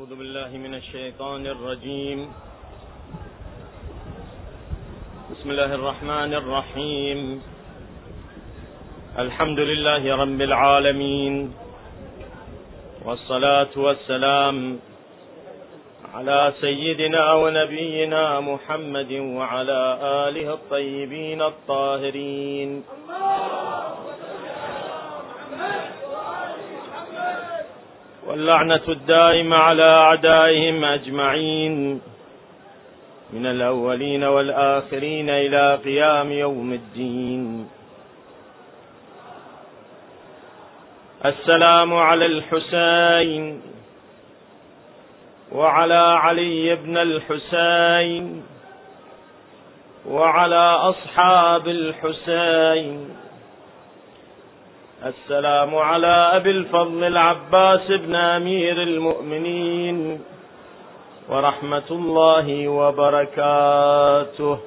أعوذ بالله من الشيطان الرجيم. بسم الله الرحمن الرحيم. الحمد لله رب العالمين. والصلاة والسلام على سيدنا ونبينا محمد وعلى آله الطيبين الطاهرين. واللعنة الدائمة على أعدائهم أجمعين من الأولين والآخرين إلى قيام يوم الدين. السلام على الحسين وعلى علي بن الحسين وعلى أصحاب الحسين. السلام على أبي الفضل العباس بن أمير المؤمنين ورحمة الله وبركاته.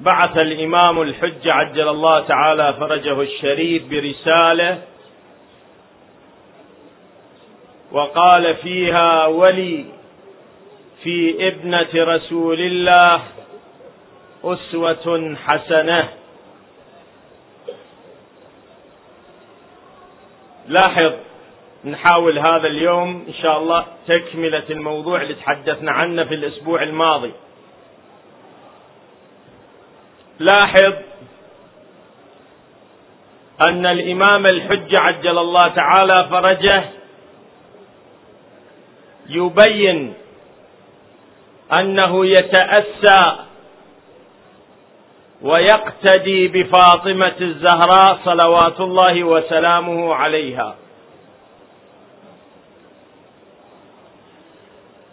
بعث الإمام الحج عجل الله تعالى فرجه الشريف برسالة وقال فيها ولي في ابنة رسول الله أسوة حسنة. لاحظ نحاول هذا اليوم إن شاء الله تكملة الموضوع اللي تحدثنا عنه في الأسبوع الماضي. لاحظ أن الإمام الحج عجل الله تعالى فرجه يبين أنه يتأسى ويقتدي بفاطمة الزهراء صلوات الله وسلامه عليها.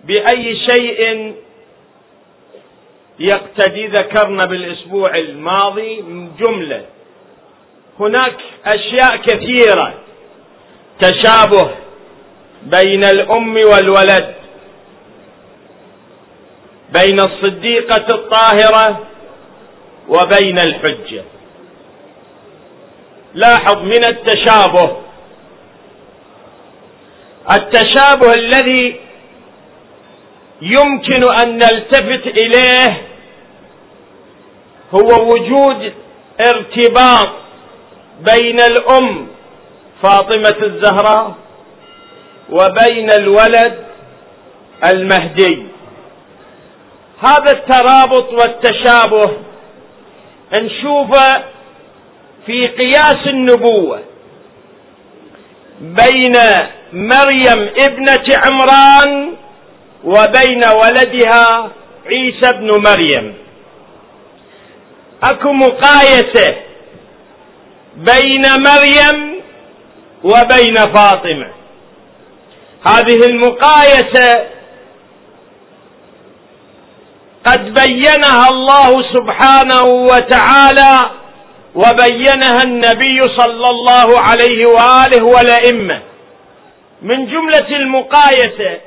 بأي شيء يقتدي ذكرنا بالأسبوع الماضي؟ جملة. هناك أشياء كثيرة تشابه بين الأم والولد. بين الصديقة الطاهرة وبين الحجة لاحظ من التشابه. التشابه الذي يمكن أن نلتفت إليه هو وجود ارتباط بين الأم فاطمة الزهراء وبين الولد المهدي. هذا الترابط والتشابه نشوفه في قياس النبوة بين مريم ابنة عمران وبين ولدها عيسى بن مريم. أكو مقايسة بين مريم وبين فاطمة. هذه المقايسة قد بينها الله سبحانه وتعالى وبينها النبي صلى الله عليه وآله والائمه من جملة المقايسة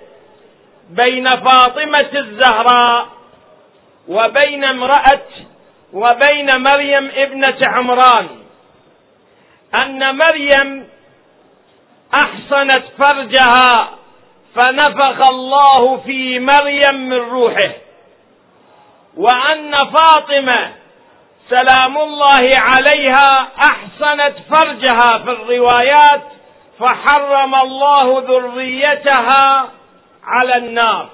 بين فاطمة الزهراء وبين امرأة وبين مريم ابنة عمران أن مريم أحصنت فرجها فنفخ الله في مريم من روحه. وأن فاطمة سلام الله عليها أحسنت فرجها في الروايات فحرم الله ذريتها على النار.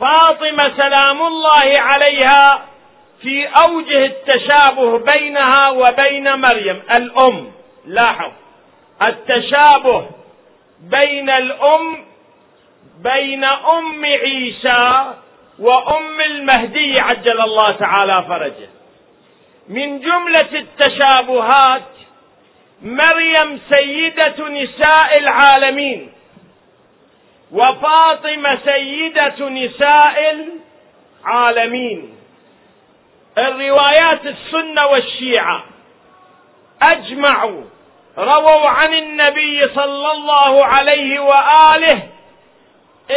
فاطمة سلام الله عليها في أوجه التشابه بينها وبين مريم. الأم لاحظ التشابه بين الأم بين أم عيسى وأم المهدي عجل الله تعالى فرجه. من جملة التشابهات مريم سيدة نساء العالمين وفاطمة سيدة نساء العالمين. الروايات السنة والشيعة. أجمعوا رووا عن النبي صلى الله عليه وآله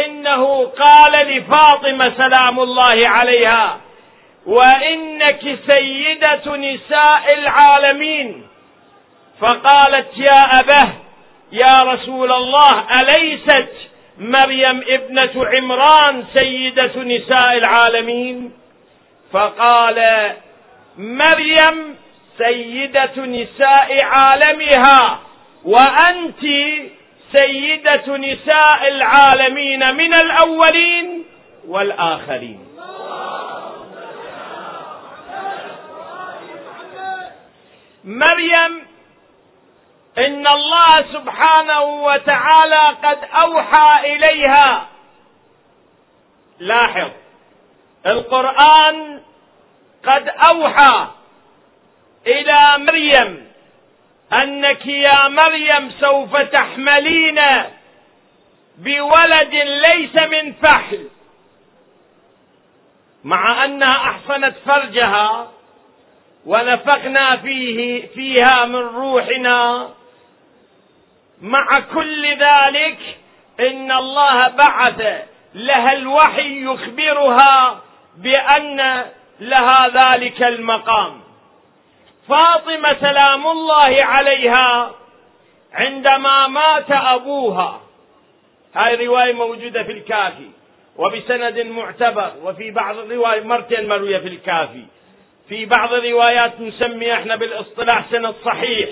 إنه قال لفاطمة سلام الله عليها وإنك سيدة نساء العالمين. فقالت يا أبه يا رسول الله أليست مريم ابنة عمران سيدة نساء العالمين؟ فقال مريم سيدة نساء عالمها وأنت سيدة نساء العالمين من الأولين والآخرين. مريم إن الله سبحانه وتعالى قد أوحى إليها. لاحظ القرآن قد أوحى إلى مريم. أنك يا مريم سوف تحملين بولد ليس من فحل. مع أنها أحصنت فرجها ونفخنا فيه فيها من روحنا. مع كل ذلك إن الله بعث لها الوحي يخبرها بأن لها ذلك المقام. فاطمة سلام الله عليها عندما مات أبوها. هاي رواية موجودة في الكافي وبسند معتبر وفي بعض الروايات مرتين مروية في الكافي. في بعض الروايات نسمي إحنا بالإصطلاح سند صحيح.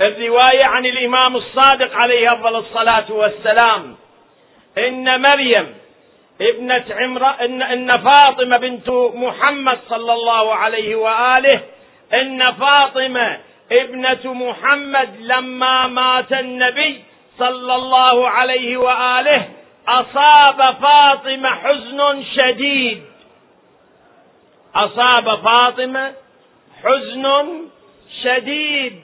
الرواية عن الإمام الصادق عليه أفضل الصلاة والسلام. إن مريم ابنة عمرة إن, إن فاطمة بنت محمد صلى الله عليه وآله إن فاطمة ابنة محمد لما مات النبي صلى الله عليه وآله أصاب فاطمة حزن شديد. أصاب فاطمة حزن شديد.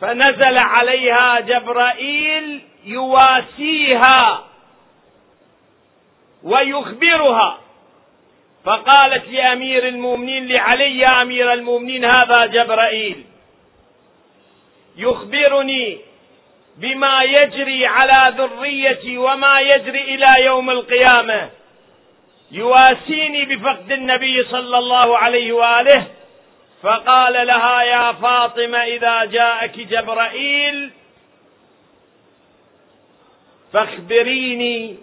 فنزل عليها جبرائيل يواسيها. ويخبرها. فقالت لأمير المؤمنين لعلي يا أمير المؤمنين هذا جبرائيل. يخبرني بما يجري على ذريتي وما يجري إلى يوم القيامة. يواسيني بفقد النبي صلى الله عليه وآله. فقال لها يا فاطمة إذا جاءك جبرائيل فاخبريني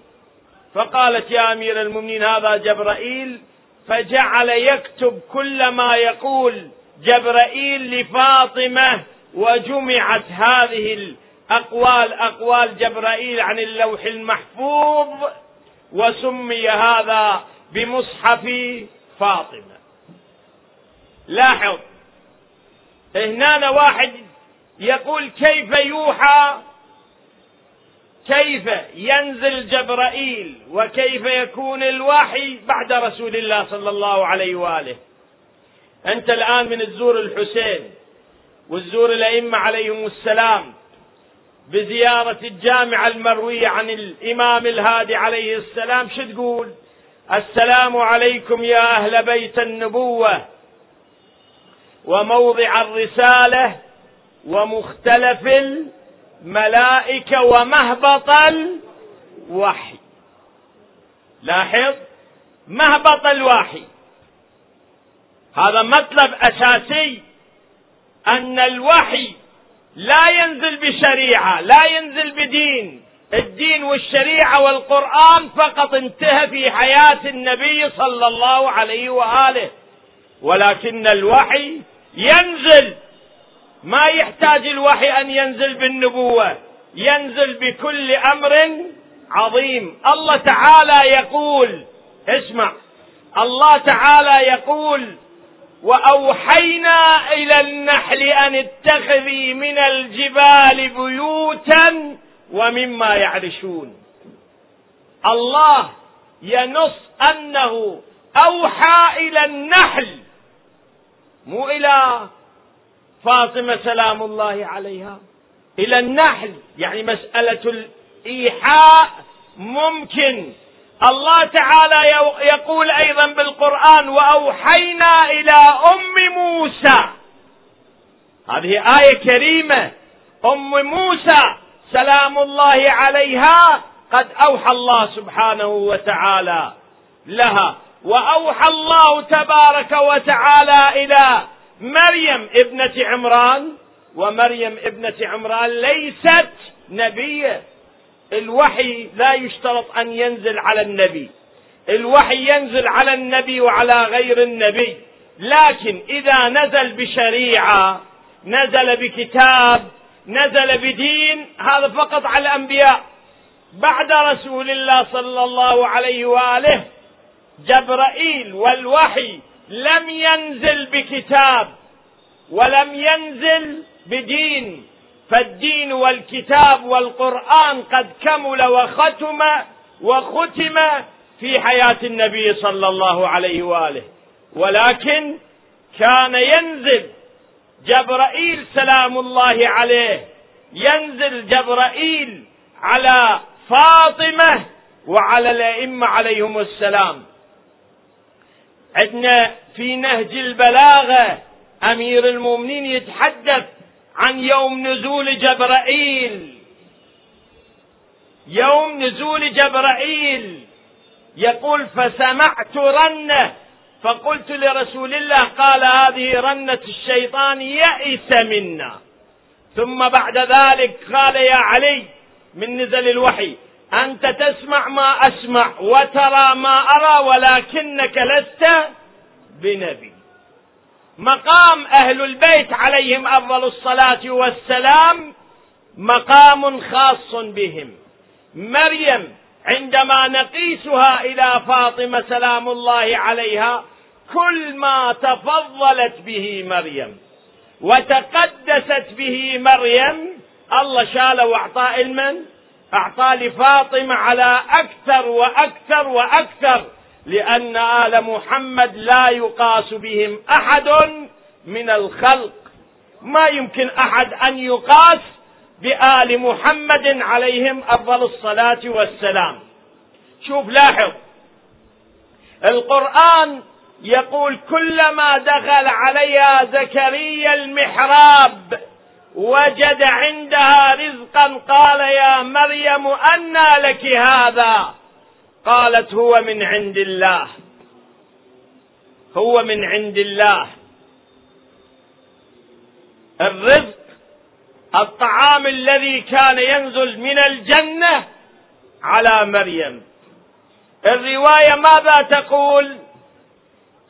فقالت يا أمير المؤمنين هذا جبرائيل. فجعل يكتب كل ما يقول جبرائيل لفاطمة وجمعت هذه الأقوال أقوال جبرائيل عن اللوح المحفوظ وسمي هذا بمصحف فاطمة. لاحظ هنا واحد يقول كيف يوحى كيف ينزل جبرائيل وكيف يكون الوحي بعد رسول الله صلى الله عليه وآله. أنت الآن من تزور الحسين وتزور الأئمة عليهم السلام بزيارة الجامعة المروية عن الإمام الهادي عليه السلام شو تقول؟ السلام عليكم يا أهل بيت النبوة وموضع الرسالة ومختلف الملائكه ومهبط الوحي. لاحظ؟ مهبط الوحي. هذا مطلب أساسي أن الوحي لا ينزل بشريعة لا ينزل بدين. الدين والشريعة والقرآن فقط انتهى في حياة النبي صلى الله عليه وآله. ولكن الوحي ينزل ما يحتاج الوحي أن ينزل بالنبوة. ينزل بكل أمر عظيم. الله تعالى يقول اسمع. الله تعالى يقول وأوحينا إلى النحل أن اتخذي من الجبال بيوتا ومما يعرشون. الله ينص أنه أوحى إلى النحل مو إلى فاطمة سلام الله عليها. إلى النحل يعني مسألة الإيحاء ممكن. الله تعالى يقول أيضا بالقرآن وأوحينا إلى أم موسى. هذه آية كريمة. أم موسى سلام الله عليها قد أوحى الله سبحانه وتعالى لها. وأوحى الله تبارك وتعالى إلى مريم ابنة عمران ومريم ابنة عمران ليست نبية. الوحي لا يشترط أن ينزل على النبي. الوحي ينزل على النبي وعلى غير النبي. لكن إذا نزل بشريعة نزل بكتاب نزل بدين هذا فقط على الأنبياء. بعد رسول الله صلى الله عليه وآله جبرائيل والوحي لم ينزل بكتاب ولم ينزل بدين فالدين والكتاب والقرآن قد كمل وختم وختم في حياة النبي صلى الله عليه وآله. ولكن كان ينزل جبرائيل سلام الله عليه ينزل جبرائيل على فاطمة وعلى الأئمة عليهم السلام. عندنا في نهج البلاغة. أمير المؤمنين يتحدث عن يوم نزول جبرائيل. يوم نزول جبرائيل. يقول فسمعت رنة. فقلت لرسول الله قال هذه رنة الشيطان يئس منا. ثم بعد ذلك قال يا علي من نزل الوحي. أنت تسمع ما أسمع وترى ما أرى ولكنك لست بنبي. مقام أهل البيت عليهم أفضل الصلاة والسلام مقام خاص بهم. مريم عندما نقيسها إلى فاطمة سلام الله عليها كل ما تفضلت به مريم وتقدست به مريم الله شاله واعطاه المن اعطاه لفاطمة على أكثر وأكثر وأكثر لأن آل محمد لا يقاس بهم أحد من الخلق. ما يمكن أحد أن يقاس بآل محمد عليهم أفضل الصلاة والسلام. شوف لاحظ القرآن يقول كلما دخل عليها زكريا المحراب وجد عندها رزقا قال يا مريم أنى لك هذا؟ قالت هو من عند الله. هو من عند الله. الرزق الطعام الذي كان ينزل من الجنة على مريم. الرواية ماذا تقول؟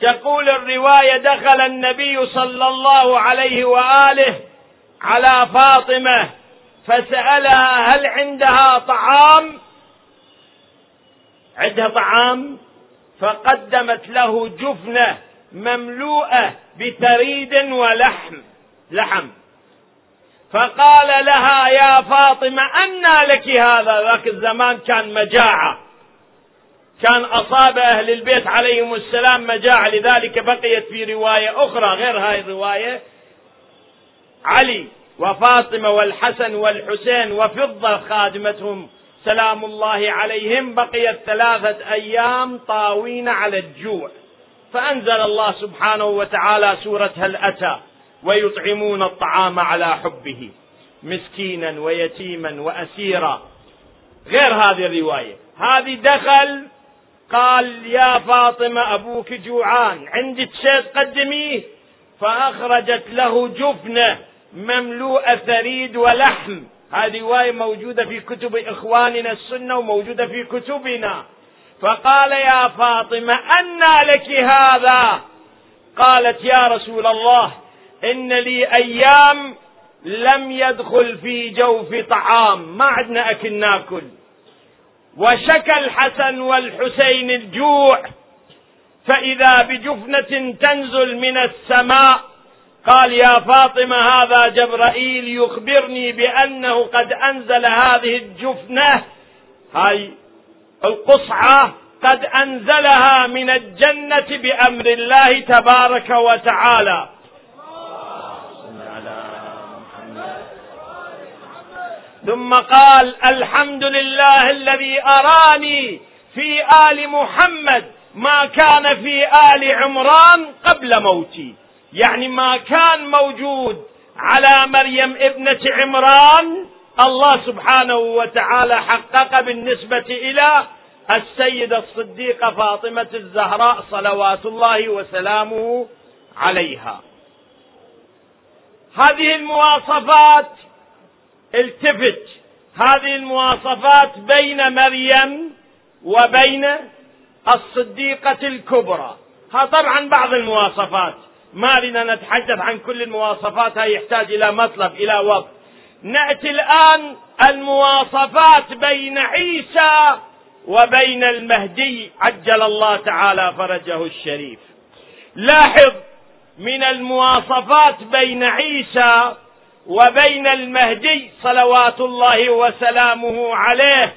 تقول الرواية دخل النبي صلى الله عليه وآله على فاطمة فسألها هل عندها طعام؟ عندها طعام؟ فقدمت له جفنة مملوءة بثريد ولحم لحم. فقال لها يا فاطمة أنى لك هذا؟ ذاك الزمان كان مجاعة. كان أصاب أهل البيت عليهم السلام مجاعة لذلك بقيت في رواية أخرى غير هاي الرواية. علي وفاطمة والحسن والحسين وفضة خادمتهم. سلام الله عليهم. بقيت ثلاثة أيام طاوين على الجوع. فأنزل الله سبحانه وتعالى سورة هل أتى ويطعمون الطعام على حبه مسكينا ويتيما وأسيرا. غير هذه الرواية. هذه دخل قال يا فاطمة أبوك جوعان. عندك شيء تقدميه؟ فأخرجت له جفنة مملوءة ثريد ولحم. هذه رواية موجودة في كتب إخواننا السنة وموجودة في كتبنا. فقال يا فاطمة انى لك هذا؟ قالت يا رسول الله إن لي أيام لم يدخل في جوف طعام. ما عندنا أكل ناكل وشكى الحسن والحسين الجوع. فإذا بجفنة تنزل من السماء قال يا فاطمة هذا جبرائيل يخبرني بأنه قد أنزل هذه الجفنة. هاي القصعة قد أنزلها من الجنة بأمر الله تبارك وتعالى. ثم قال الحمد لله الذي أراني في آل محمد ما كان في آل عمران قبل موتي. يعني ما كان موجود على مريم ابنة عمران الله سبحانه وتعالى حقق بالنسبة إلى السيدة الصديقة فاطمة الزهراء صلوات الله وسلامه عليها. هذه المواصفات التفت. هذه المواصفات بين مريم وبين الصديقة الكبرى. ها طبعا بعض المواصفات. ما لنا نتحدث عن كل المواصفات هاي يحتاج إلى مطلب إلى وقت. نأتي الآن المواصفات بين عيسى وبين المهدي عجل الله تعالى فرجه الشريف. لاحظ من المواصفات بين عيسى وبين المهدي صلوات الله وسلامه عليه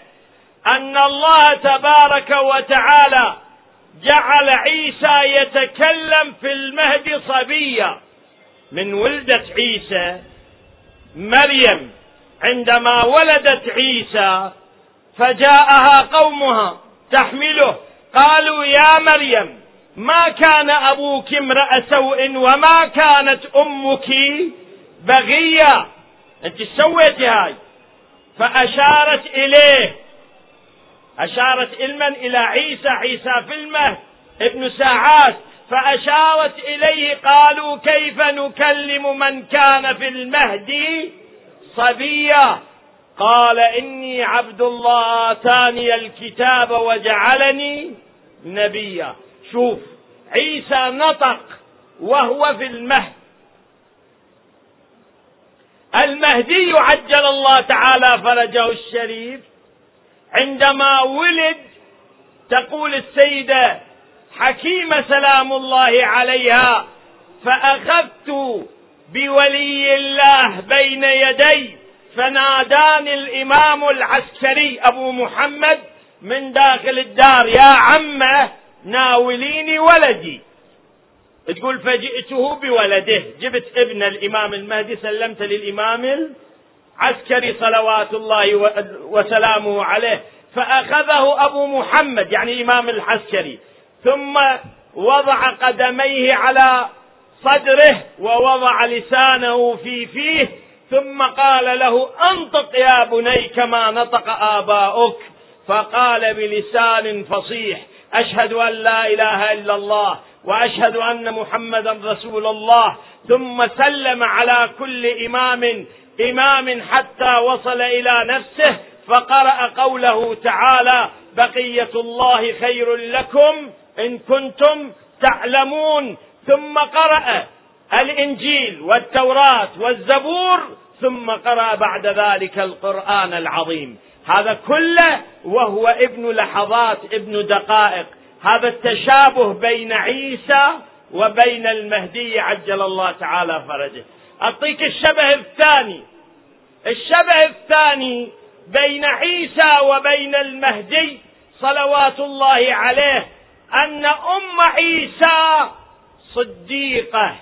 أن الله تبارك وتعالى جعل عيسى يتكلم في المهد صبيا. من ولدة عيسى مريم. عندما ولدت عيسى فجاءها قومها تحمله. قالوا يا مريم ما كان أبوك امرأ سوء وما كانت أمك بغية؟ أنت سويتي هاي فأشارت إليه. أشارت علما إلى عيسى عيسى في المهد ابن ساعات فأشارت إليه قالوا كيف نكلم من كان في المهد صبيا؟ قال إني عبد الله آتاني الكتاب وجعلني نبيا. شوف عيسى نطق وهو في المهد. المهدي عجل الله تعالى فرجه الشريف. عندما ولد تقول السيدة حكيمه سلام الله عليها فأخذت بولي الله بين يدي فناداني الإمام العسكري أبو محمد من داخل الدار يا عمة ناوليني ولدي. تقول فجئته بولده. جبت ابن الإمام المهدي سلمت للإمام العسكري صلوات الله وسلامه عليه فأخذه أبو محمد يعني الامام العسكري ثم وضع قدميه على صدره ووضع لسانه في فيه ثم قال له أنطق يا بني كما نطق آباؤك فقال بلسان فصيح أشهد أن لا إله إلا الله وأشهد أن محمدا رسول الله ثم سلم على كل إمام إمام حتى وصل إلى نفسه فقرأ قوله تعالى بقية الله خير لكم إن كنتم تعلمون ثم قرأ الإنجيل والتوراة والزبور ثم قرأ بعد ذلك القرآن العظيم. هذا كله وهو ابن لحظات ابن دقائق. هذا التشابه بين عيسى وبين المهدي عجل الله تعالى فرجه. أعطيك الشبه الثاني. الشبه الثاني بين عيسى وبين المهدي صلوات الله عليه أن أم عيسى صديقة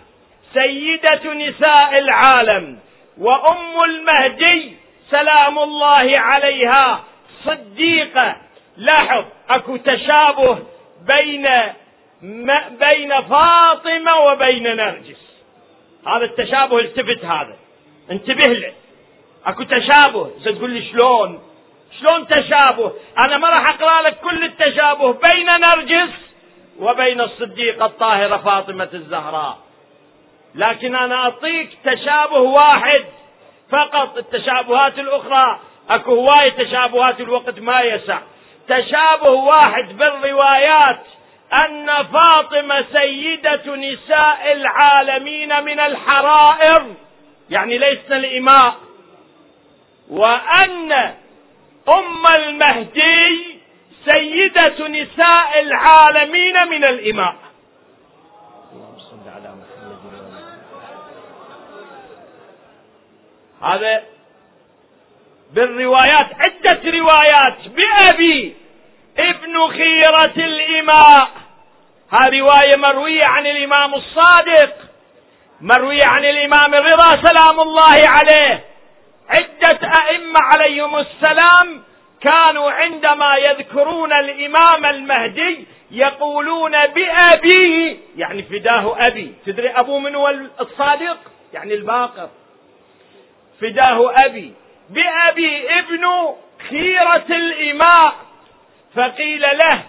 سيدة نساء العالم وأم المهدي سلام الله عليها صديقة. لاحظ أكو تشابه بين بين فاطمة وبين نرجس. هذا التشابه التفت هذا. انتبه له. اكو تشابه. تقول لي شلون؟ شلون تشابه؟ أنا ما راح اقرأ لك كل التشابه. بين نرجس وبين الصديقة الطاهرة فاطمة الزهراء. لكن أنا اعطيك تشابه واحد فقط. التشابهات الاخرى اكو هواية تشابهات الوقت ما يسع. تشابه واحد بالروايات أن فاطمة سيدة نساء العالمين من الحرائر يعني ليسن الإماء وأن أم المهدي سيدة نساء العالمين من الإماء. هذا بالروايات عدة روايات بأبي ابن خيرة الإماء. هذه رواية مروية عن الإمام الصادق مروية عن الإمام الرضا سلام الله عليه. عدة أئمة عليهم السلام كانوا عندما يذكرون الإمام المهدي يقولون بأبي يعني فداه أبي. تدري أبو من هو الصادق؟ يعني الباقر. فداه أبي. بأبي ابن خيرة الإماء. فقيل له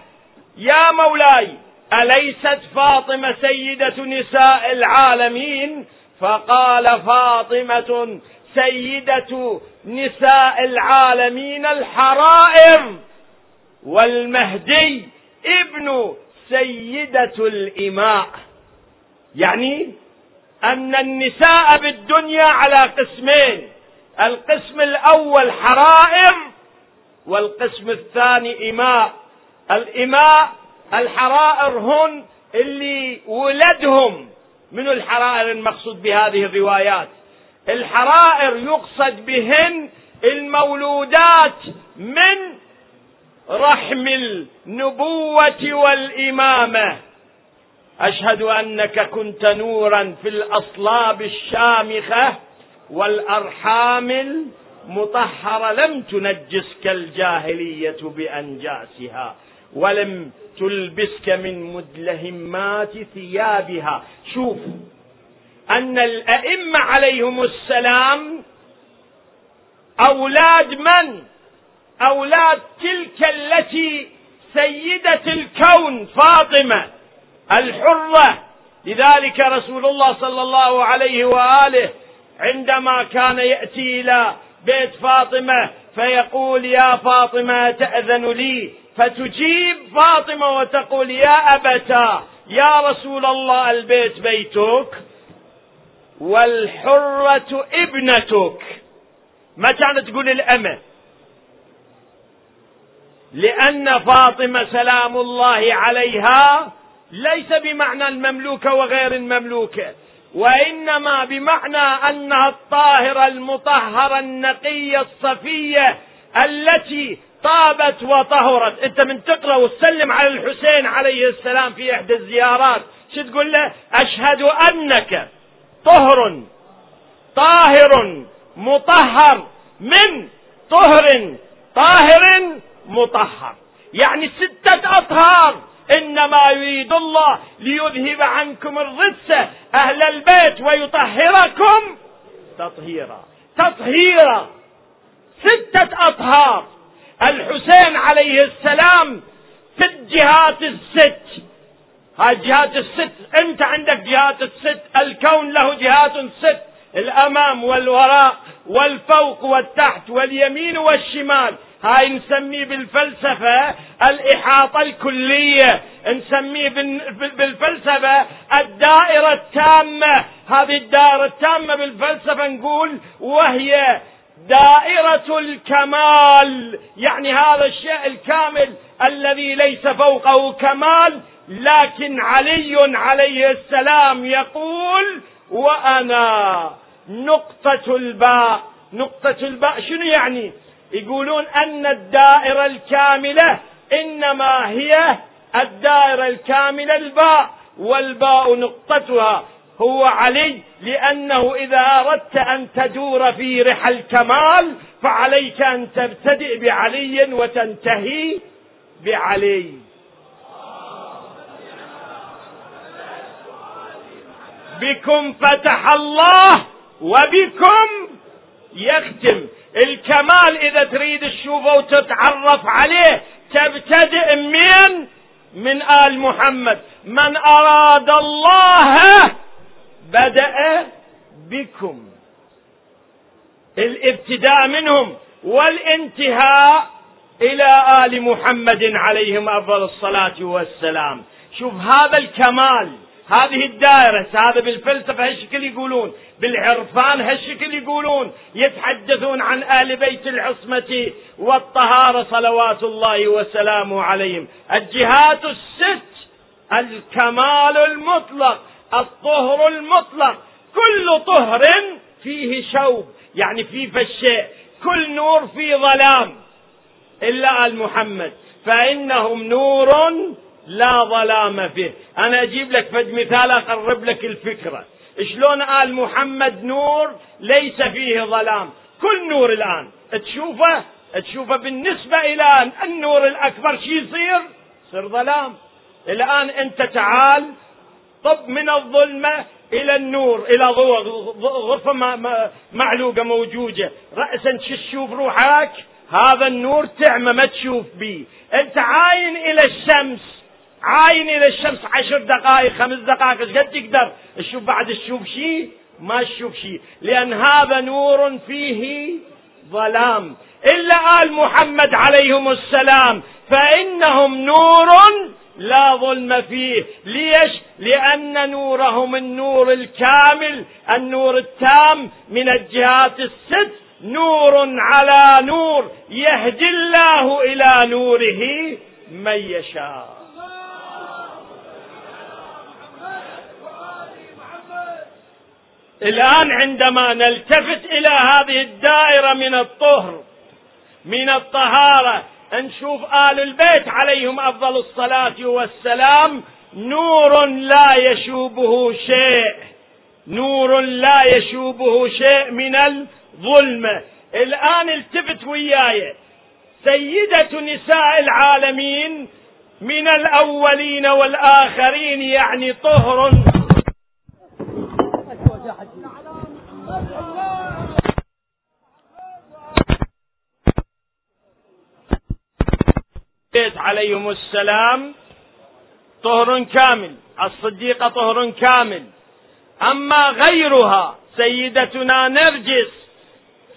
يا مولاي أليست فاطمة سيدة نساء العالمين؟ فقال فاطمة سيدة نساء العالمين الحرائر والمهدي ابن سيدة الإماء. يعني أن النساء بالدنيا على قسمين. القسم الأول حرائر والقسم الثاني إماء. الإماء الحرائر هن اللي ولدهم من الحرائر المقصود بهذه الروايات. الحرائر يقصد بهن المولودات من رحم النبوة والإمامة. أشهد أنك كنت نورا في الأصلاب الشامخة والأرحام المطهرة. لم تنجسك الجاهلية بأنجاسها. ولم تلبسك من مدلهمات ثيابها شوف أن الأئمة عليهم السلام أولاد من؟ أولاد تلك التي سيدة الكون فاطمة الحرة لذلك رسول الله صلى الله عليه وآله عندما كان يأتي إلى بيت فاطمة فيقول يا فاطمة تأذن لي فتجيب فاطمة وتقول يا أبتا يا رسول الله البيت بيتك والحرة ابنتك. ما كانت تقول الأمة. لأن فاطمة سلام الله عليها ليس بمعنى المملوكة وغير المملوكة وإنما بمعنى أنها الطاهرة المطهرة النقية الصفية التي طابت وطهرت. انت من تقرأ وتسلم على الحسين عليه السلام في إحدى الزيارات. شو تقول له؟ أشهد أنك طهر طاهر مطهر. من طهر طاهر مطهر. يعني ستة أطهار. إنما يريد الله ليذهب عنكم الرجس أهل البيت ويطهركم تطهيرا. تطهيرا. ستة أطهار. الحسين عليه السلام في الجهات الست. هاي الجهات الست انت عندك جهات الست الكون له جهات ست الامام والوراء والفوق والتحت واليمين والشمال. هاي نسميه بالفلسفة الإحاطة الكلية نسميه بالفلسفة الدائرة التامة. هذه الدائرة التامة بالفلسفة نقول وهي دائرة الكمال. يعني هذا الشيء الكامل الذي ليس فوقه كمال لكن علي عليه السلام يقول وأنا نقطة الباء. نقطة الباء شنو يعني؟ يقولون أن الدائرة الكاملة إنما هي الدائرة الكاملة الباء والباء نقطتها. هو علي لأنه إذا أردت أن تدور في رحى الكمال فعليك أن تبتدئ بعلي وتنتهي بعلي. بكم فتح الله وبكم يختم. الكمال إذا تريد تشوفه وتتعرف عليه تبتدئ من من آل محمد. من أراد الله بدأ بكم. الابتداء منهم والانتهاء إلى آل محمد عليهم أفضل الصلاة والسلام. شوف هذا الكمال هذه الدائرة هذا بالفلسفة هالشكل يقولون بالعرفان هالشكل يقولون يتحدثون عن آل بيت العصمة والطهارة صلوات الله وسلامه عليهم. الجهات الست الكمال المطلق. الطهر المطلق. كل طهر فيه شوب يعني فيه فالشيء كل نور فيه ظلام. إلا آل محمد. فإنهم نور لا ظلام فيه. أنا أجيب لك فد مثال أقرب لك الفكرة. شلون آل محمد نور ليس فيه ظلام؟ كل نور الآن. تشوفه؟ تشوفه بالنسبة إلى النور الأكبر شي يصير؟ يصير ظلام. الآن أنت تعال طب من الظلمة إلى النور إلى غرفة معلوقة موجودة. رأسا تشوف روحك هذا النور تعمى ما تشوف به أنت عاين إلى الشمس عاين إلى الشمس عشر دقائق خمس دقائق إيش قد تقدر؟ تشوف بعد تشوف شيء ما تشوف شيء لأن هذا نور فيه ظلام. إلا آل محمد عليهم السلام فإنهم نور لا ظلم فيه. ليش؟ لأن نورهم النور الكامل النور التام من الجهات الست نور على نور يهدي الله إلى نوره من يشاء. الآن عندما نلتفت إلى هذه الدائرة من الطهر من الطهارة نشوف آل البيت عليهم أفضل الصلاة والسلام. نور لا يشوبه شيء. نور لا يشوبه شيء من الظلمة الآن التفت وياي. سيدة نساء العالمين من الأولين والآخرين يعني طهر عليهم السلام طهر كامل الصديقة طهر كامل. أما غيرها سيدتنا نرجس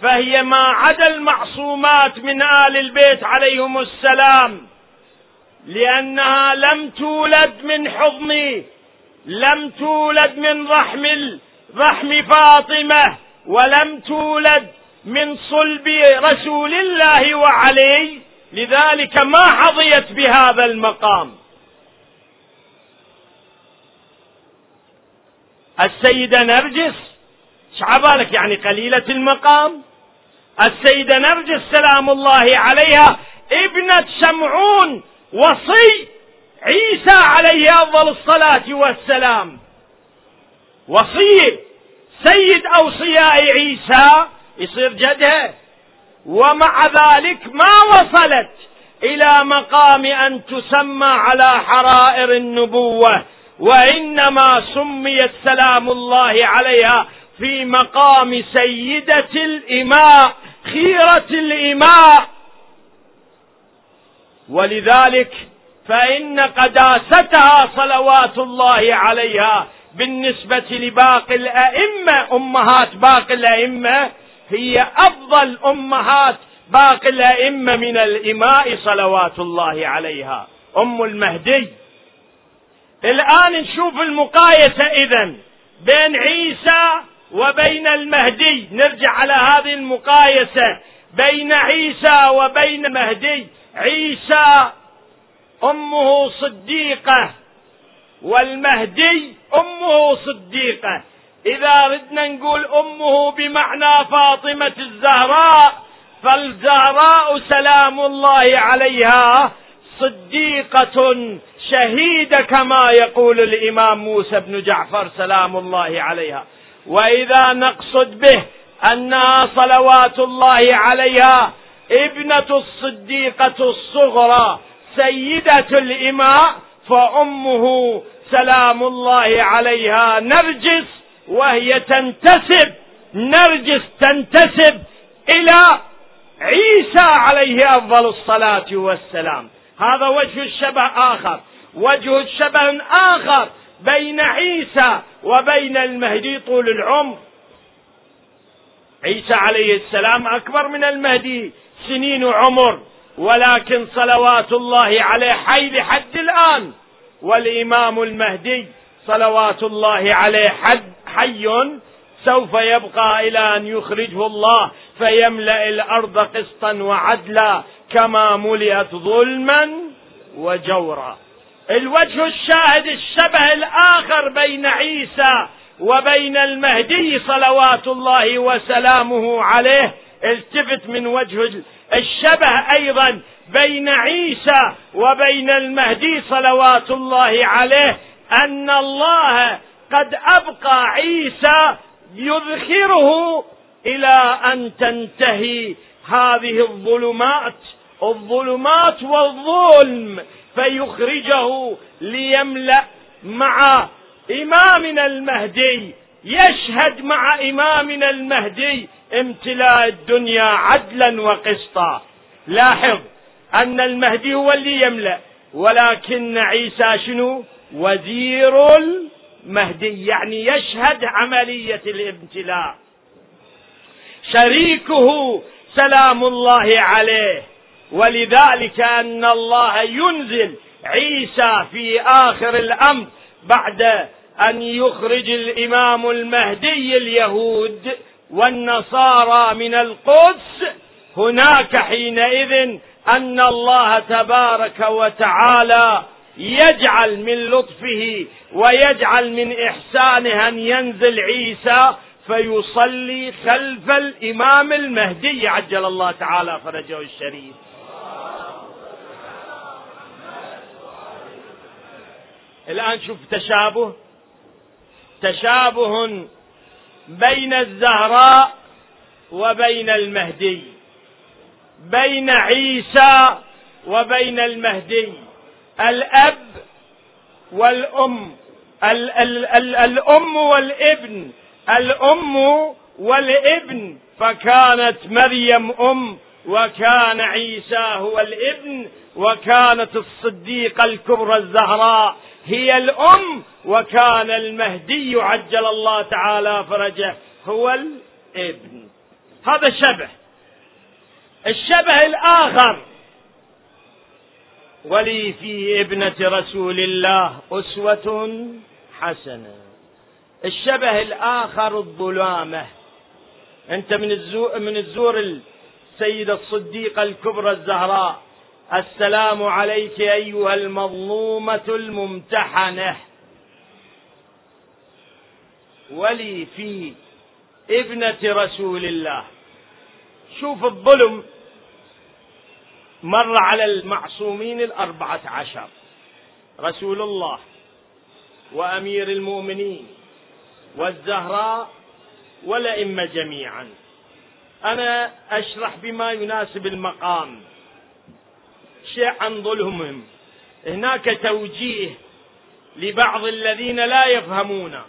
فهي ما عدا المعصومات من آل البيت عليهم السلام لأنها لم تولد من حضن لم تولد من رحم رحم فاطمة ولم تولد من صلب رسول الله وعلي لذلك ما حظيت بهذا المقام. السيدة نرجس شعبالك يعني قليلة المقام. السيدة نرجس سلام الله عليها ابنة شمعون وصي عيسى عليه أفضل الصلاة والسلام. وصي سيد أوصياء عيسى يصير جدها ومع ذلك ما وصلت إلى مقام أن تسمى على حرائر النبوة وإنما سميت سلام الله عليها في مقام سيدة الإماء خيرة الإماء. ولذلك فإن قداستها صلوات الله عليها بالنسبة لباقي الأئمة أمهات باقي الأئمة هي أفضل أمهات باقي الأئمة من الإماء صلوات الله عليها. أم المهدي. الآن نشوف المقايسة اذا بين عيسى وبين المهدي. نرجع على هذه المقايسة. بين عيسى وبين المهدي. عيسى أمه صديقة والمهدي أمه صديقة. إذا ردنا نقول أمه بمعنى فاطمة الزهراء فالزهراء سلام الله عليها صديقة شهيدة كما يقول الإمام موسى بن جعفر سلام الله عليها. وإذا نقصد به أنها صلوات الله عليها ابنة الصديقة الصغرى سيدة الإماء فأمه سلام الله عليها. نرجس وهي تنتسب نرجس تنتسب إلى عيسى عليه أفضل الصلاة والسلام. هذا وجه الشبه آخر. وجه الشبه آخر بين عيسى وبين المهدي طول العمر. عيسى عليه السلام أكبر من المهدي سنين عمر ولكن صلوات الله عليه حي لحد الآن. والإمام المهدي صلوات الله عليه حد حي سوف يبقى إلى أن يخرجه الله فيملأ الأرض قسطا وعدلا كما ملئت ظلما وجورا. الوجه الشاهد الشبه الآخر بين عيسى وبين المهدي صلوات الله وسلامه عليه. التفت من وجه الشبه أيضا بين عيسى وبين المهدي صلوات الله عليه أن الله قد أبقى عيسى يذخره إلى أن تنتهي هذه الظلمات الظلمات والظلم فيخرجه ليملأ مع إمامنا المهدي يشهد مع إمامنا المهدي امتلاء الدنيا عدلا وقسطا. لاحظ أن المهدي هو اللي يملأ ولكن عيسى شنو؟ وزير مهدي يعني يشهد عملية الابتلاء. شريكه سلام الله عليه. ولذلك أن الله ينزل عيسى في آخر الأمر بعد أن يخرج الإمام المهدي اليهود والنصارى من القدس. هناك حينئذ أن الله تبارك وتعالى يجعل من لطفه ويجعل من إحسانه أن ينزل عيسى فيصلي خلف الإمام المهدي. عجل الله تعالى فرجه الشريف. الآن شوف تشابه. تشابه بين الزهراء وبين المهدي. بين عيسى وبين المهدي. الأب والأم. ال ال ال الأم والابن. الأم والابن. فكانت مريم أم وكان عيسى هو الابن وكانت الصديقة الكبرى الزهراء هي الأم وكان المهدي عجل الله تعالى فرجه هو الابن. هذا شبه الشبه الآخر. ولي في ابنة رسول الله أسوة حسنة. الشبه الآخر الظلامة. أنت من الزور من الزور السيدة الصديقة الكبرى الزهراء. السلام عليك أيها المظلومة الممتحنة. ولي في ابنة رسول الله. شوف الظلم. مر على المعصومين الأربعة عشر. رسول الله وأمير المؤمنين والزهراء والأئمة جميعا. أنا أشرح بما يناسب المقام. شيء عن ظلمهم هناك توجيه لبعض الذين لا يفهمون.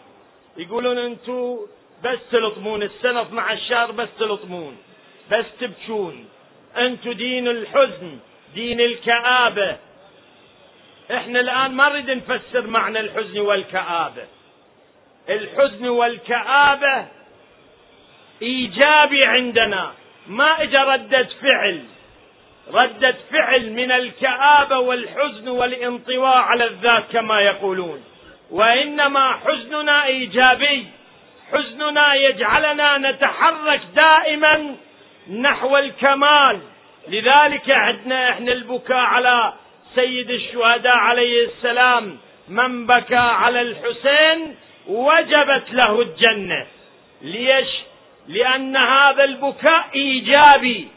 يقولون أنتم بس تلطمون السنة 12 شهر بس تلطمون بس تبكون. أنتم دين الحزن دين الكآبة. إحنا الآن ما نريد نفسر معنى الحزن والكآبة. الحزن والكآبة إيجابي عندنا ما إجا ردة فعل. ردة فعل من الكآبة والحزن والانطواء على الذات كما يقولون. وإنما حزننا إيجابي. حزننا يجعلنا نتحرك دائما نحو الكمال. لذلك عندنا إحنا البكاء على سيد الشهداء عليه السلام. من بكى على الحسين وجبت له الجنة. ليش؟ لأن هذا البكاء إيجابي.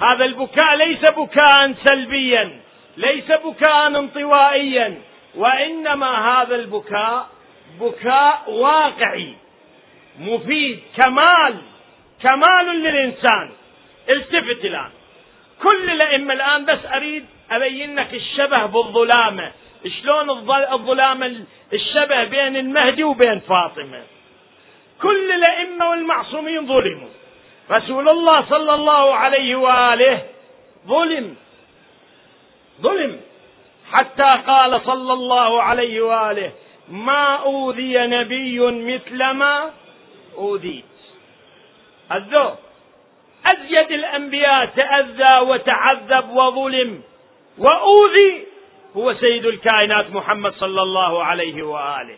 هذا البكاء ليس بكاء سلبيا ليس بكاء انطوائيا وإنما هذا البكاء بكاء واقعي مفيد كمال كمال للإنسان. التفت الآن. كل الأئمة الآن بس أريد أبين لك الشبه بالظلامة. شلون الظلام الشبه بين المهدي وبين فاطمة؟ كل الأئمة والمعصومين ظلموا. رسول الله صلى الله عليه وآله ظلم. ظلم. حتى قال صلى الله عليه وآله ما أوذي نبي مثل ما أوذيت. الذوق. أزيد الأنبياء تأذى وتعذب وظلم وأوذي هو سيد الكائنات محمد صلى الله عليه وآله.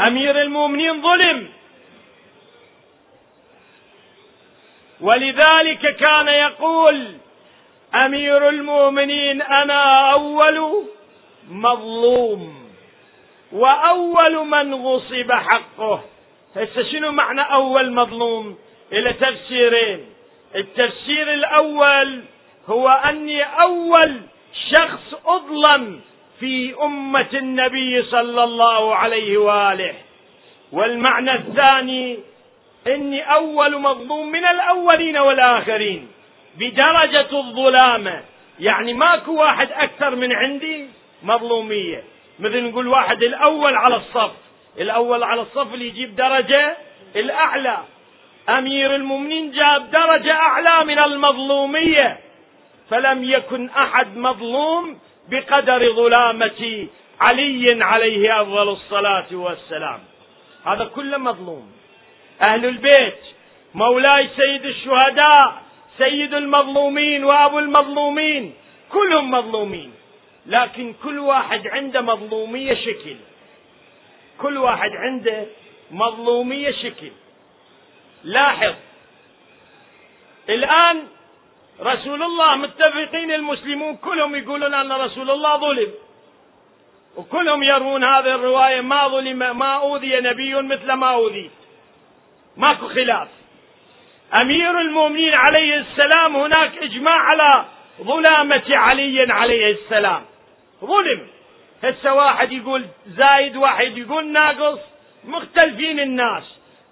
أمير المؤمنين ظلم. ولذلك كان يقول أمير المؤمنين أنا أول مظلوم وأول من غصب حقه. هسه شنو معنى أول مظلوم إلى تفسيرين؟ التفسير الأول هو أني أول شخص أظلم في أمة النبي صلى الله عليه وآله. والمعنى الثاني إني أول مظلوم من الأولين والآخرين بدرجة الظلامة. يعني ماكو واحد أكثر من عندي مظلومية. مثل نقول واحد الأول على الصف. الأول على الصف اللي يجيب درجة الأعلى. أمير المؤمنين جاب درجة أعلى من المظلومية. فلم يكن أحد مظلوم بقدر ظلامة علي عليه أفضل الصلاة والسلام. هذا كله مظلوم. أهل البيت مولاي سيد الشهداء سيد المظلومين وأبو المظلومين كلهم مظلومين. لكن كل واحد عنده مظلومية شكل. كل واحد عنده مظلومية شكل. لاحظ. الآن رسول الله متفقين المسلمون كلهم يقولون أن رسول الله ظلم. وكلهم يروون هذه الرواية ما ظلم ما أوذي نبي مثل ما أوذي ماكو خلاف. أمير المؤمنين عليه السلام هناك إجماع على ظلامة علي عليه السلام. ظلم. هسه واحد يقول زايد واحد يقول ناقص مختلفين الناس.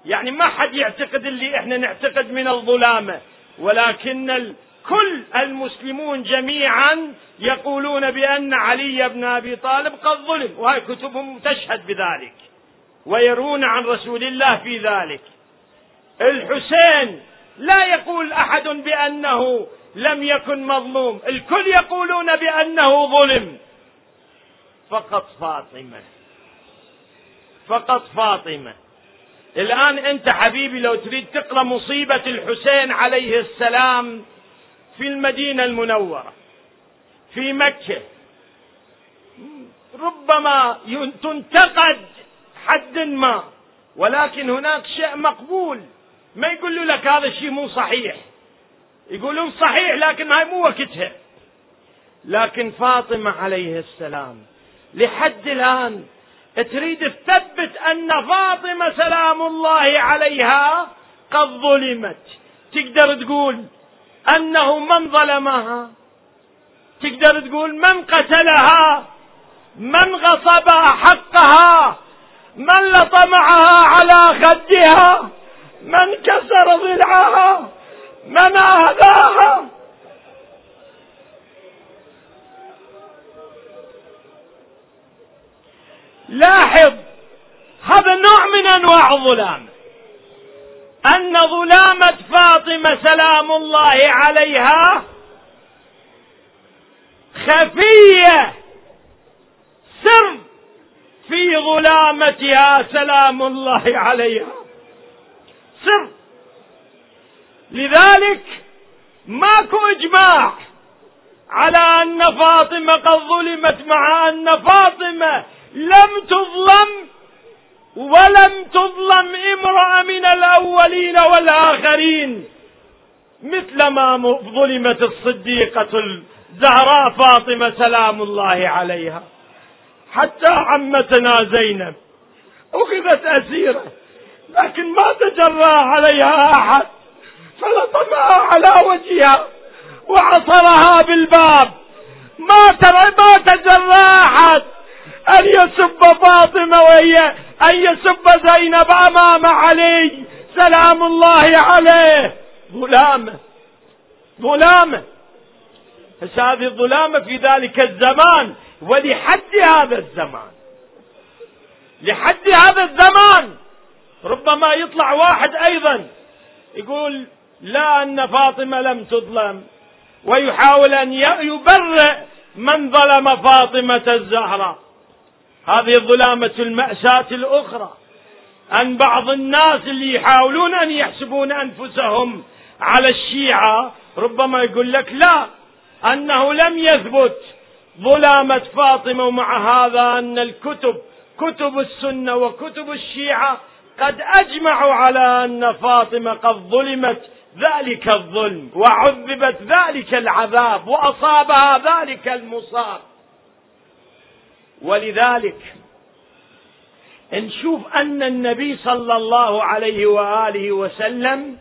يعني ما حد يعتقد اللي إحنا نعتقد من الظلامة. ولكن كل المسلمون جميعا يقولون بأن علي بن أبي طالب قد ظلم وهي كتبهم تشهد بذلك ويرون عن رسول الله في ذلك. الحسين لا يقول أحد بأنه لم يكن مظلوم الكل يقولون بأنه ظلم. فقط فاطمة. فقط فاطمة. الآن أنت حبيبي لو تريد تقرأ مصيبة الحسين عليه السلام في المدينة المنورة في مكة ربما تنتقد حد ما ولكن هناك شيء مقبول. ما يقولوا لك هذا الشيء مو صحيح. يقولون صحيح لكن هاي مو وقتها. لكن فاطمة عليه السلام لحد الآن تريد تثبت أن فاطمة سلام الله عليها قد ظلمت. تقدر تقول أنه من ظلمها؟ تقدر تقول من قتلها؟ من غصب حقها؟ من لطمعها على خدها؟ من كسر ضلعها من أهداها لاحظ هذا نوع من أنواع الظلام. أن ظلامة فاطمة سلام الله عليها خفية. سر في ظلامتها سلام الله عليها. سر. لذلك ماكو إجماع على أن فاطمة قد ظلمت مع أن فاطمة لم تظلم ولم تظلم امرأة من الأولين والآخرين مثل ما ظلمت الصديقة الزهراء فاطمة سلام الله عليها. حتى عمتنا زينب أخذت أسيرة لكن ما تجرى عليها أحد فلطمها على وجهها وعصرها بالباب. ما تجرى أحد. أن يسب فاطمة وهي أن يسب زينب أمام علي. سلام الله عليه. ظلامة ظلامة هذه الظلامة في ذلك الزمان ولحد هذا الزمان. لحد هذا الزمان. ربما يطلع واحد أيضا يقول لا أن فاطمة لم تظلم. ويحاول أن يبرئ من ظلم فاطمة الزهراء. هذه الظلامة المأساة الأخرى. أن بعض الناس اللي يحاولون أن يحسبون أنفسهم على الشيعة ربما يقول لك لا أنه لم يثبت ظلامة فاطمة ومع هذا أن الكتب كتب السنة وكتب الشيعة قد أجمعوا على أن فاطمة قد ظلمت ذلك الظلم وعذبت ذلك العذاب وأصابها ذلك المصاب. ولذلك نشوف أن النبي صلى الله عليه وآله وسلم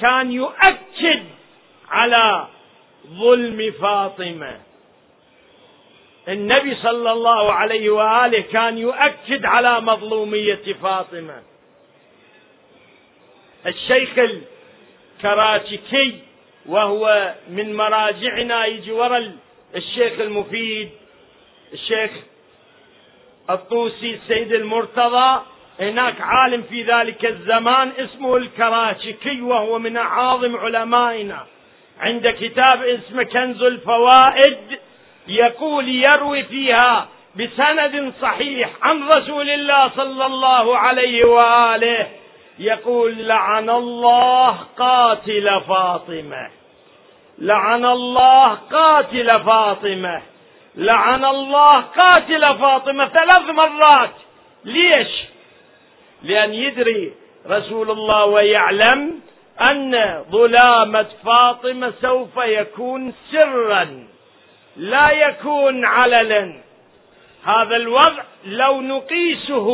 كان يؤكد على ظلم فاطمة. النبي صلى الله عليه وآله كان يؤكد على مظلومية فاطمة. الشيخ الكراتيكي وهو من مراجعنا يجي ورا الشيخ المفيد الشيخ الطوسي السيد المرتضى هناك عالم في ذلك الزمان اسمه الكراشكي وهو من أعاظم علمائنا. عند كتاب اسمه كنز الفوائد يقول يروي فيها بسند صحيح عن رسول الله صلى الله عليه وآله. يقول لعن الله قاتل فاطمة. لعن الله قاتل فاطمة. لعن الله قاتل فاطمة ثلاث مرات. ليش؟ لأن يدري رسول الله ويعلم أن ظلامة فاطمة سوف يكون سرا لا يكون علنا هذا الوضع لو نقيسه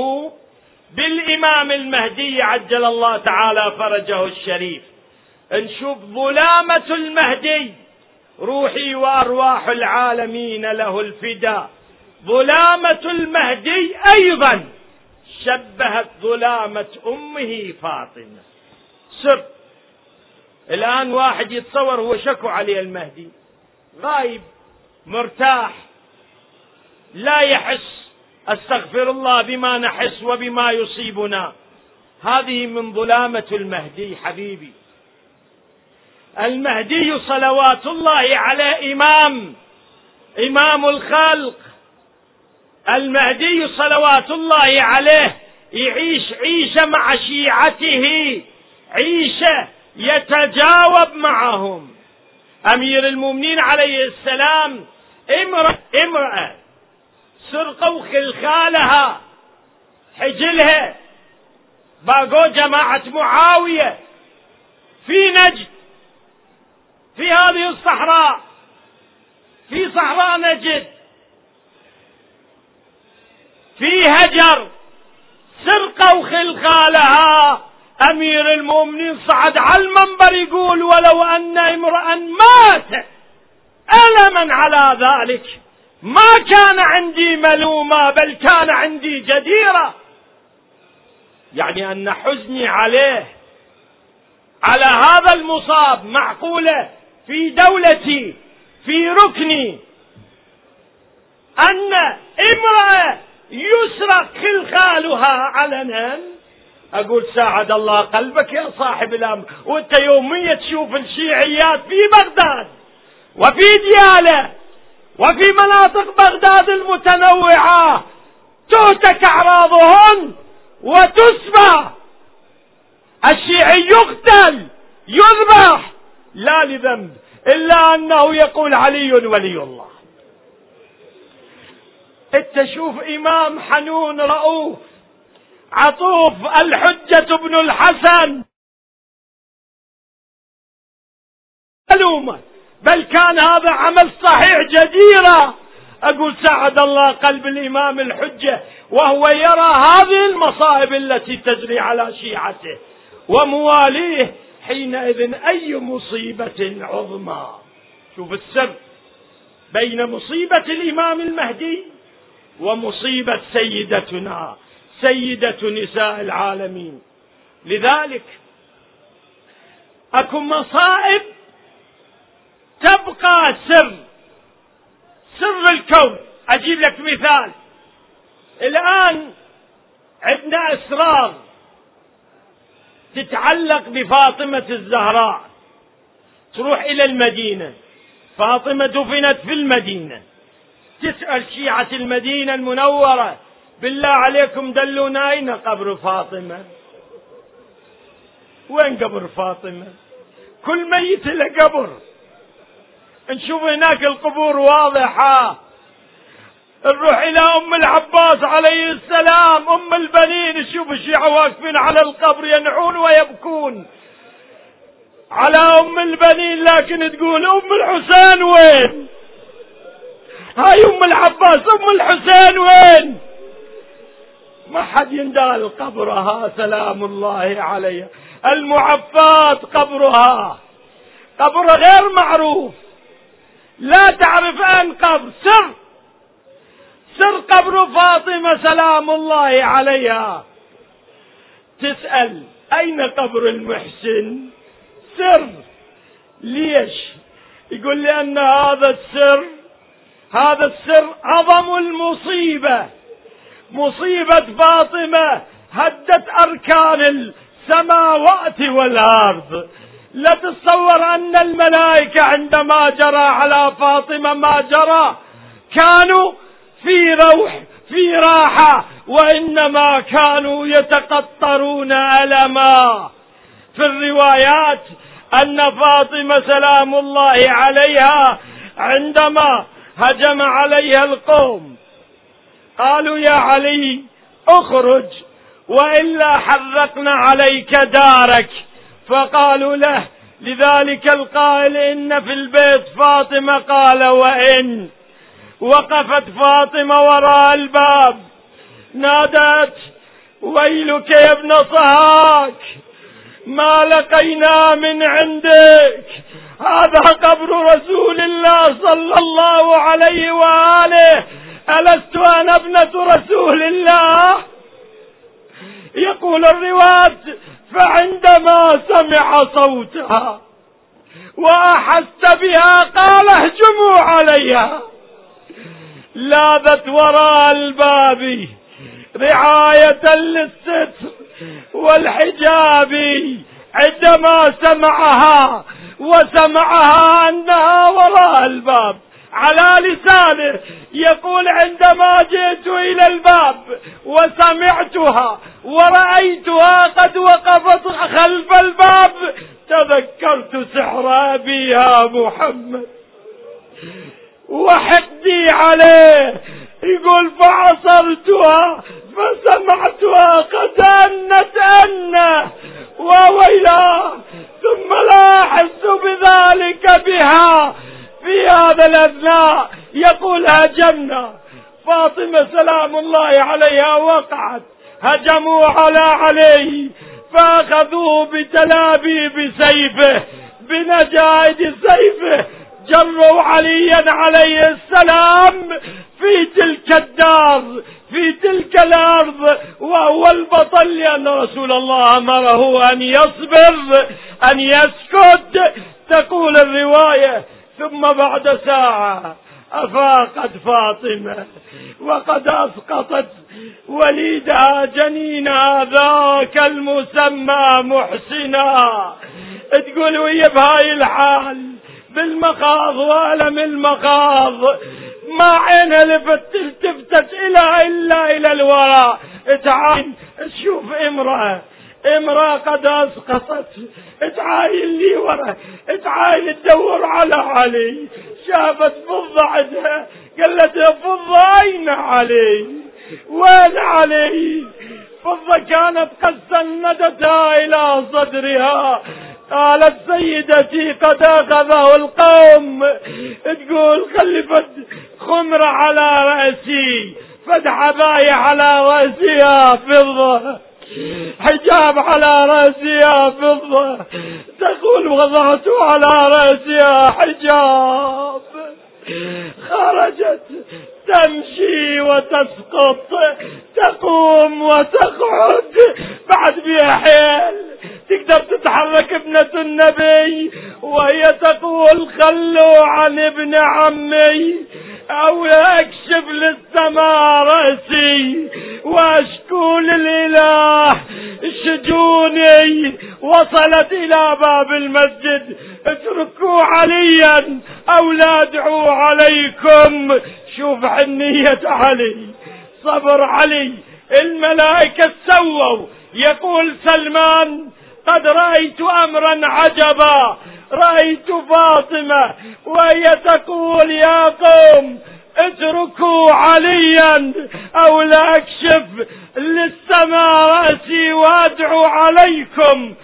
بالإمام المهدي عجل الله تعالى فرجه الشريف. نشوف ظلامة المهدي. روحي وأرواح العالمين له الفداء ظلامة المهدي أيضا. شبهت ظلامة أمه فاطمة. سر. الآن واحد يتصور هو شكو عليه المهدي. غايب. مرتاح. لا يحس. أستغفر الله بما نحس وبما يصيبنا. هذه من ظلامة المهدي حبيبي. المهدي صلوات الله على إمام إمام الخلق. المهدي صلوات الله عليه يعيش عيشه مع شيعته عيشه يتجاوب معهم. أمير المؤمنين عليه السلام امرأة, امرأة سرقوا خلخالها حجلها. باقوا جماعة معاوية في نجد. في هذه الصحراء. في صحراء نجد. في هجر. سرقوا خلخالها أمير المؤمنين صعد على المنبر يقول ولو أن امرا مات الما على ذلك. ما كان عندي ملومة بل كان عندي جديرة. يعني أن حزني عليه. على هذا المصاب معقولة. في دولتي في ركني. أن امرأة يسرق خلخالها علنا أقول ساعد الله قلبك يا صاحب الأمر. وأنت يوميا تشوف الشيعيات في بغداد وفي ديالة وفي مناطق بغداد المتنوعة. تهتك أعراضهن وتسبى الشيعي يقتل يذبح. لا لذنب إلا أنه يقول علي ولي الله. إنت شوف إمام حنون رؤوف عطوف الحجة بن الحسن. معلومة بل كان هذا عمل صحيح جديرة أقول سعد الله قلب الإمام الحجة وهو يرى هذه المصائب التي تجري على شيعته ومواليه حينئذ أي مصيبة عظمى. شوف السر بين مصيبة الإمام المهدي ومصيبة سيدتنا سيدة نساء العالمين. لذلك أكو مصائب تبقى سر سر الكون. أجيب لك مثال. الآن عندنا اسرار تتعلق بفاطمة الزهراء. تروح إلى المدينة. فاطمة دفنت في المدينة. تسأل شيعة المدينة المنورة. بالله عليكم دلونا أين قبر فاطمة؟ وين قبر فاطمة؟ كل ميت له قبر. نشوف هناك القبور واضحة. نروح إلى أم العباس عليه السلام. أم البنين نشوف الشيعة واقفين على القبر ينعون ويبكون على أم البنين. لكن تقول أم الحسين وين؟ هاي أم العباس أم الحسين وين؟ ما حد يندال قبرها سلام الله عليها. المعفات قبرها. قبر غير معروف. لا تعرف أين قبر سر سر قبر فاطمة سلام الله عليها. تسأل أين قبر المحسن؟ سر. ليش؟ يقول لأن هذا السر هذا السر عظم المصيبة. مصيبة فاطمة هدت أركان السماوات والأرض. لا تتصور أن الملائكة عندما جرى على فاطمة ما جرى كانوا في روح في راحة وإنما كانوا يتقطرون ألما. في الروايات أن فاطمة سلام الله عليها عندما هجم عليها القوم. قالوا يا علي اخرج وإلا حرقنا عليك دارك. فقالوا له لذلك القائل إن في البيت فاطمة قال وإن وقفت فاطمة وراء الباب. نادت ويلك يا ابن صهاك ما لقينا من عندك. هذا قبر رسول الله صلى الله عليه وآله. ألست أنا ابنة رسول الله؟ يقول الرواد فعندما سمع صوتها واحس بها قال اهجموا عليها. لاذت وراء الباب رعاية للستر والحجاب عندما سمعها وسمعها أنها وراء الباب على لسانه يقول عندما جئت إلى الباب وسمعتها ورأيتها قد وقفت خلف الباب تذكرت سحر ابيها محمد وحقدي عليه. يقول فعصرتها فسمعتها قد أنت أنه وويلا ثم لا أحس بذلك بها. في هذا الأثناء يقول هجمنا. فاطمة سلام الله عليها وقعت. هجموا على علي فأخذوه بتلابيب سيفه بنجائد سيفه جروا عليا عليه السلام في تلك الدار في تلك الأرض وهو البطل لأن رسول الله أمره أن يصبر أن يسكت. تقول الرواية ثم بعد ساعة أفاقت فاطمة وقد أسقطت وليدها جنينها ذاك المسمى محسنا. تقول وهي بهاي الحال بالمخاض والم المخاض ما عينها لفت التفتت إلى إلا إلى الوراء. تعاين تشوف امرأة. امرأة قد أسقطت. تعاين لي ورا. تعاين تدور على علي. شافت فضة عندها قالت يا فضة أين علي؟ وين علي؟ فضة كانت قد سندتها إلى صدرها. قالت سيدتي قد أخذه القوم. تقول خلفت خمرة على رأسي فد حباية على رأسها فضة. حجاب على رأسها فضة. تقول وضعت على رأسها حجاب. خرجت تمشي وتسقط تقوم وتقعد. بعد بها حيل تقدر تتحرك ابنة النبي وهي تقول خلوا عن ابن عمي. أو أكشف للسماء رأسي وأشكو للإله شجوني. وصلت إلى باب المسجد اتركوا عليا أو لا أدعو عليكم. شوف حنية علي صبر علي. الملائكة سووا. يقول سلمان قد رأيت أمرا عجبا. رأيت فاطمة وهي تقول يا قوم اتركوا عليا أو لا أكشف للسماء رأسي وأدعو عليكم.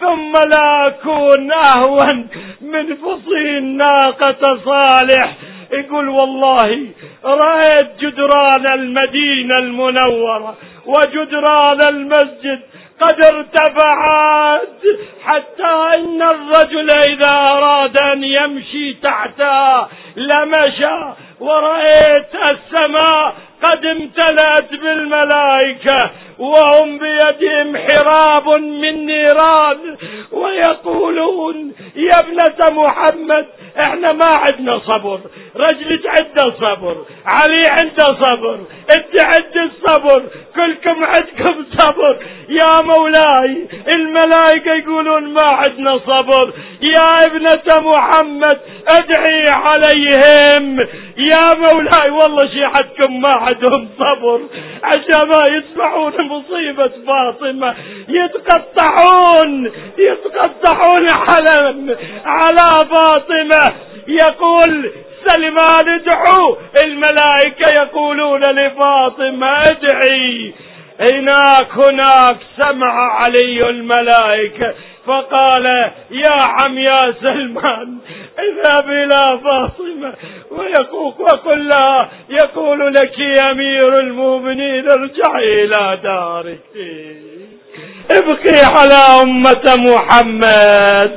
ثم لا أكون اهون من فصين ناقة صالح. يقول والله رأيت جدران المدينة المنورة وجدران المسجد قد ارتفعت حتى إن الرجل إذا أراد أن يمشي تحتها لمشى ورأيت السماء قد امتلأت بالملائكة وهم بيدهم حراب من نيران ويقولون يا ابنة محمد إحنا ما عندنا صبر. رجلك عنده صبر. علي عنده صبر. انت عند الصبر كلكم عندكم صبر. يا مولاي الملائكة يقولون ما عندنا صبر. يا ابنة محمد ادعي عليهم. يا مولاي والله شيعتكم ما عندهم صبر. عشان ما يسمعون مصيبة فاطمة. يتقطعون يتقطعون على على فاطمة. يقول سلمان ادعوا الملائكة يقولون لفاطمة ادعي هناك هناك سمع علي الملائكة فقال يا عم يا سلمان اذهب إلى فاطمة ويقول وقل لها يقول لك أمير المؤمنين ارجعي إلى دارك. ابقي على أمة محمد.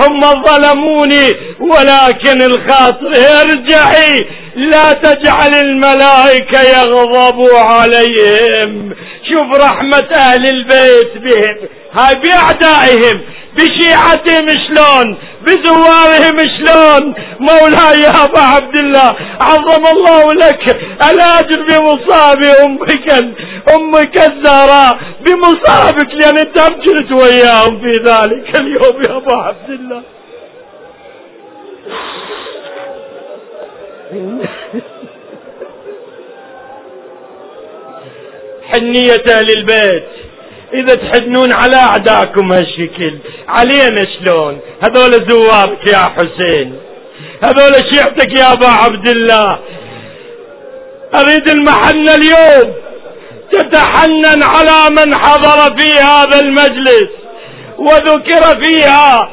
هم ظلموني ولكن الخاطر ارجعي. لا تجعل الملائكة يغضبوا عليهم. شوف رحمة أهل البيت بهم. هاي بأعدائهم بشيعتهم شلون؟ بزوارهم شلون؟ مولاي يا أبا عبد الله عظم الله لك. الاجر بمصاب أمك أمك الزهراء بمصابك لأن أنت ابجلت وياهم في ذلك اليوم يا ابا عبد الله. حنية أهل البيت إذا تحزنون على اعداكم هالشكل. علينا شلون؟ هذول زوارك يا حسين. هذول شيعتك يا ابا عبد الله. أريد المحنة اليوم. تتحنن على من حضر في هذا المجلس وذكر فيها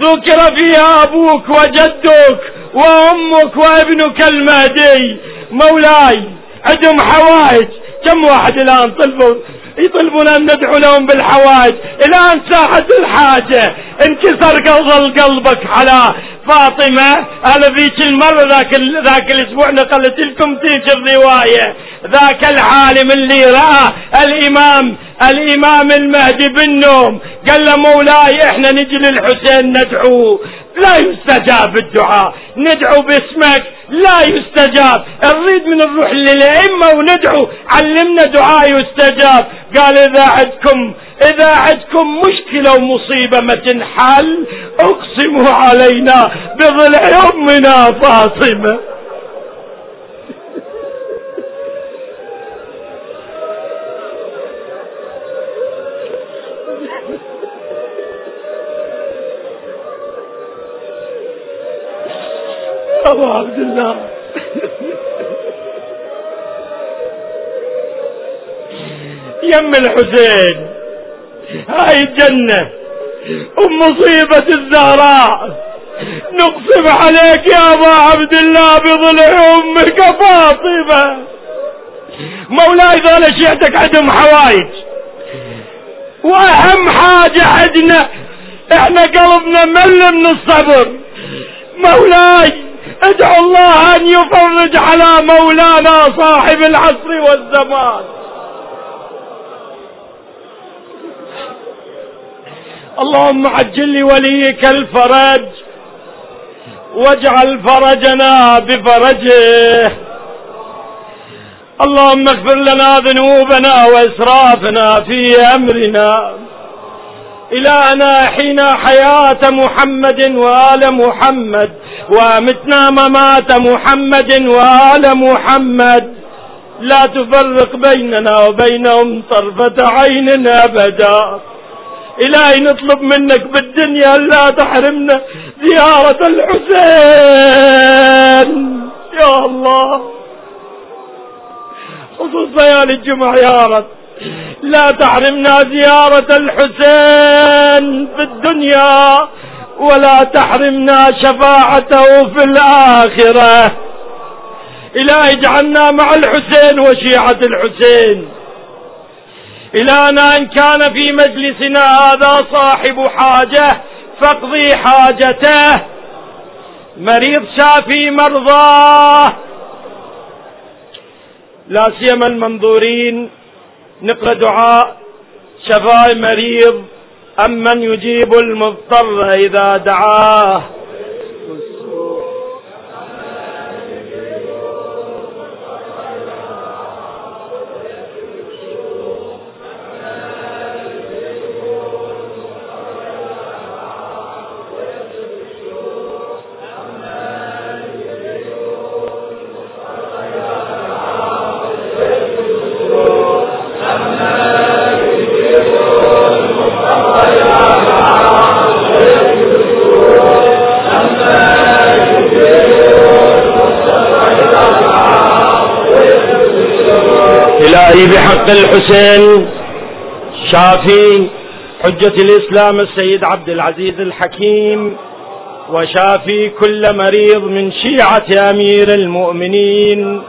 ذكر فيها أبوك وجدك وأمك وابنك المهدي. مولاي عندهم حوائج. كم واحد الآن طلبوا؟ يطلبون أن ندعو لهم بالحوائج. الآن ساحة الحاجة. انكسر قلب قلبك على فاطمة. هذا ذيك المرة ذاك ذاك الأسبوع نقلت لكم تلك الرواية ذاك العالم اللي رأى الإمام الإمام المهدي بالنوم. قال له مولاي إحنا نجي للحسين ندعو. لا يستجاب الدعاء. ندعو باسمك. لا يستجاب. نريد من نروح للأئمة وندعو. علمنا دعاء يستجاب. قال إذا عندكم إذا عندكم مشكلة ومصيبة ما تنحل أقسموا علينا بضلع أمنا فاطمة. أبو عبد الله. يم الحسين. هاي الجنة. أم مصيبة الزهراء. نقسم عليك يا أبا عبد الله بضلع أمك فاطمة. مولاي ذولا شيعتك عندهم حوايج. وأهم حاجة عندنا إحنا قلبنا مل من الصبر. مولاي. ادعو الله أن يفرج على مولانا صاحب العصر والزمان. اللهم عجل لوليك الفرج واجعل فرجنا بفرجه. اللهم اغفر لنا ذنوبنا وإسرافنا في أمرنا. الهنا حين حياة محمد وآل محمد. ومتنا ممات محمد وآل محمد. لا تفرق بيننا وبينهم طرفة عين أبدا. إلهي نطلب منك بالدنيا لا تحرمنا زيارة الحسين. يا الله. خصوصا يا الجمعة يا رب. لا تحرمنا زيارة الحسين في الدنيا. ولا تحرمنا شفاعته في الآخرة. إلهي اجعلنا مع الحسين وشيعة الحسين. إلهنا إن كان في مجلسنا هذا صاحب حاجة فاقضي حاجته. مريض شافي مرضاه لا سيما المنظورين نقرأ دعاء شفاء مريض. أمن يجيب المضطر إذا دعاه شافي حجة الإسلام السيد عبد العزيز الحكيم وشافي كل مريض من شيعة أمير المؤمنين.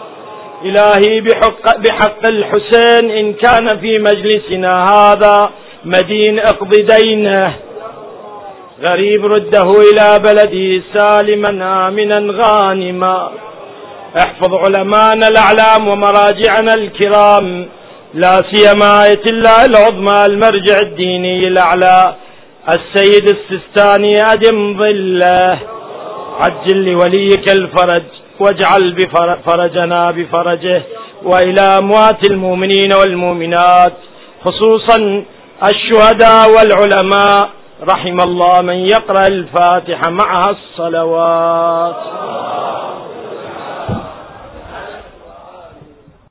إلهي بحق, بحق الحسين إن كان في مجلسنا هذا مدين اقض دينه. غريب رده إلى بلده سالما آمنا غانما. احفظ علمانا الأعلام ومراجعنا الكرام. لا سيما آية الله العظمى المرجع الديني الأعلى. السيد السستاني أدم ظله. عجل لوليك الفرج واجعل فرجنا بفرجه وإلى أموات المؤمنين والمؤمنات خصوصا الشهداء والعلماء. رحم الله من يقرأ الفاتحة معها الصلوات.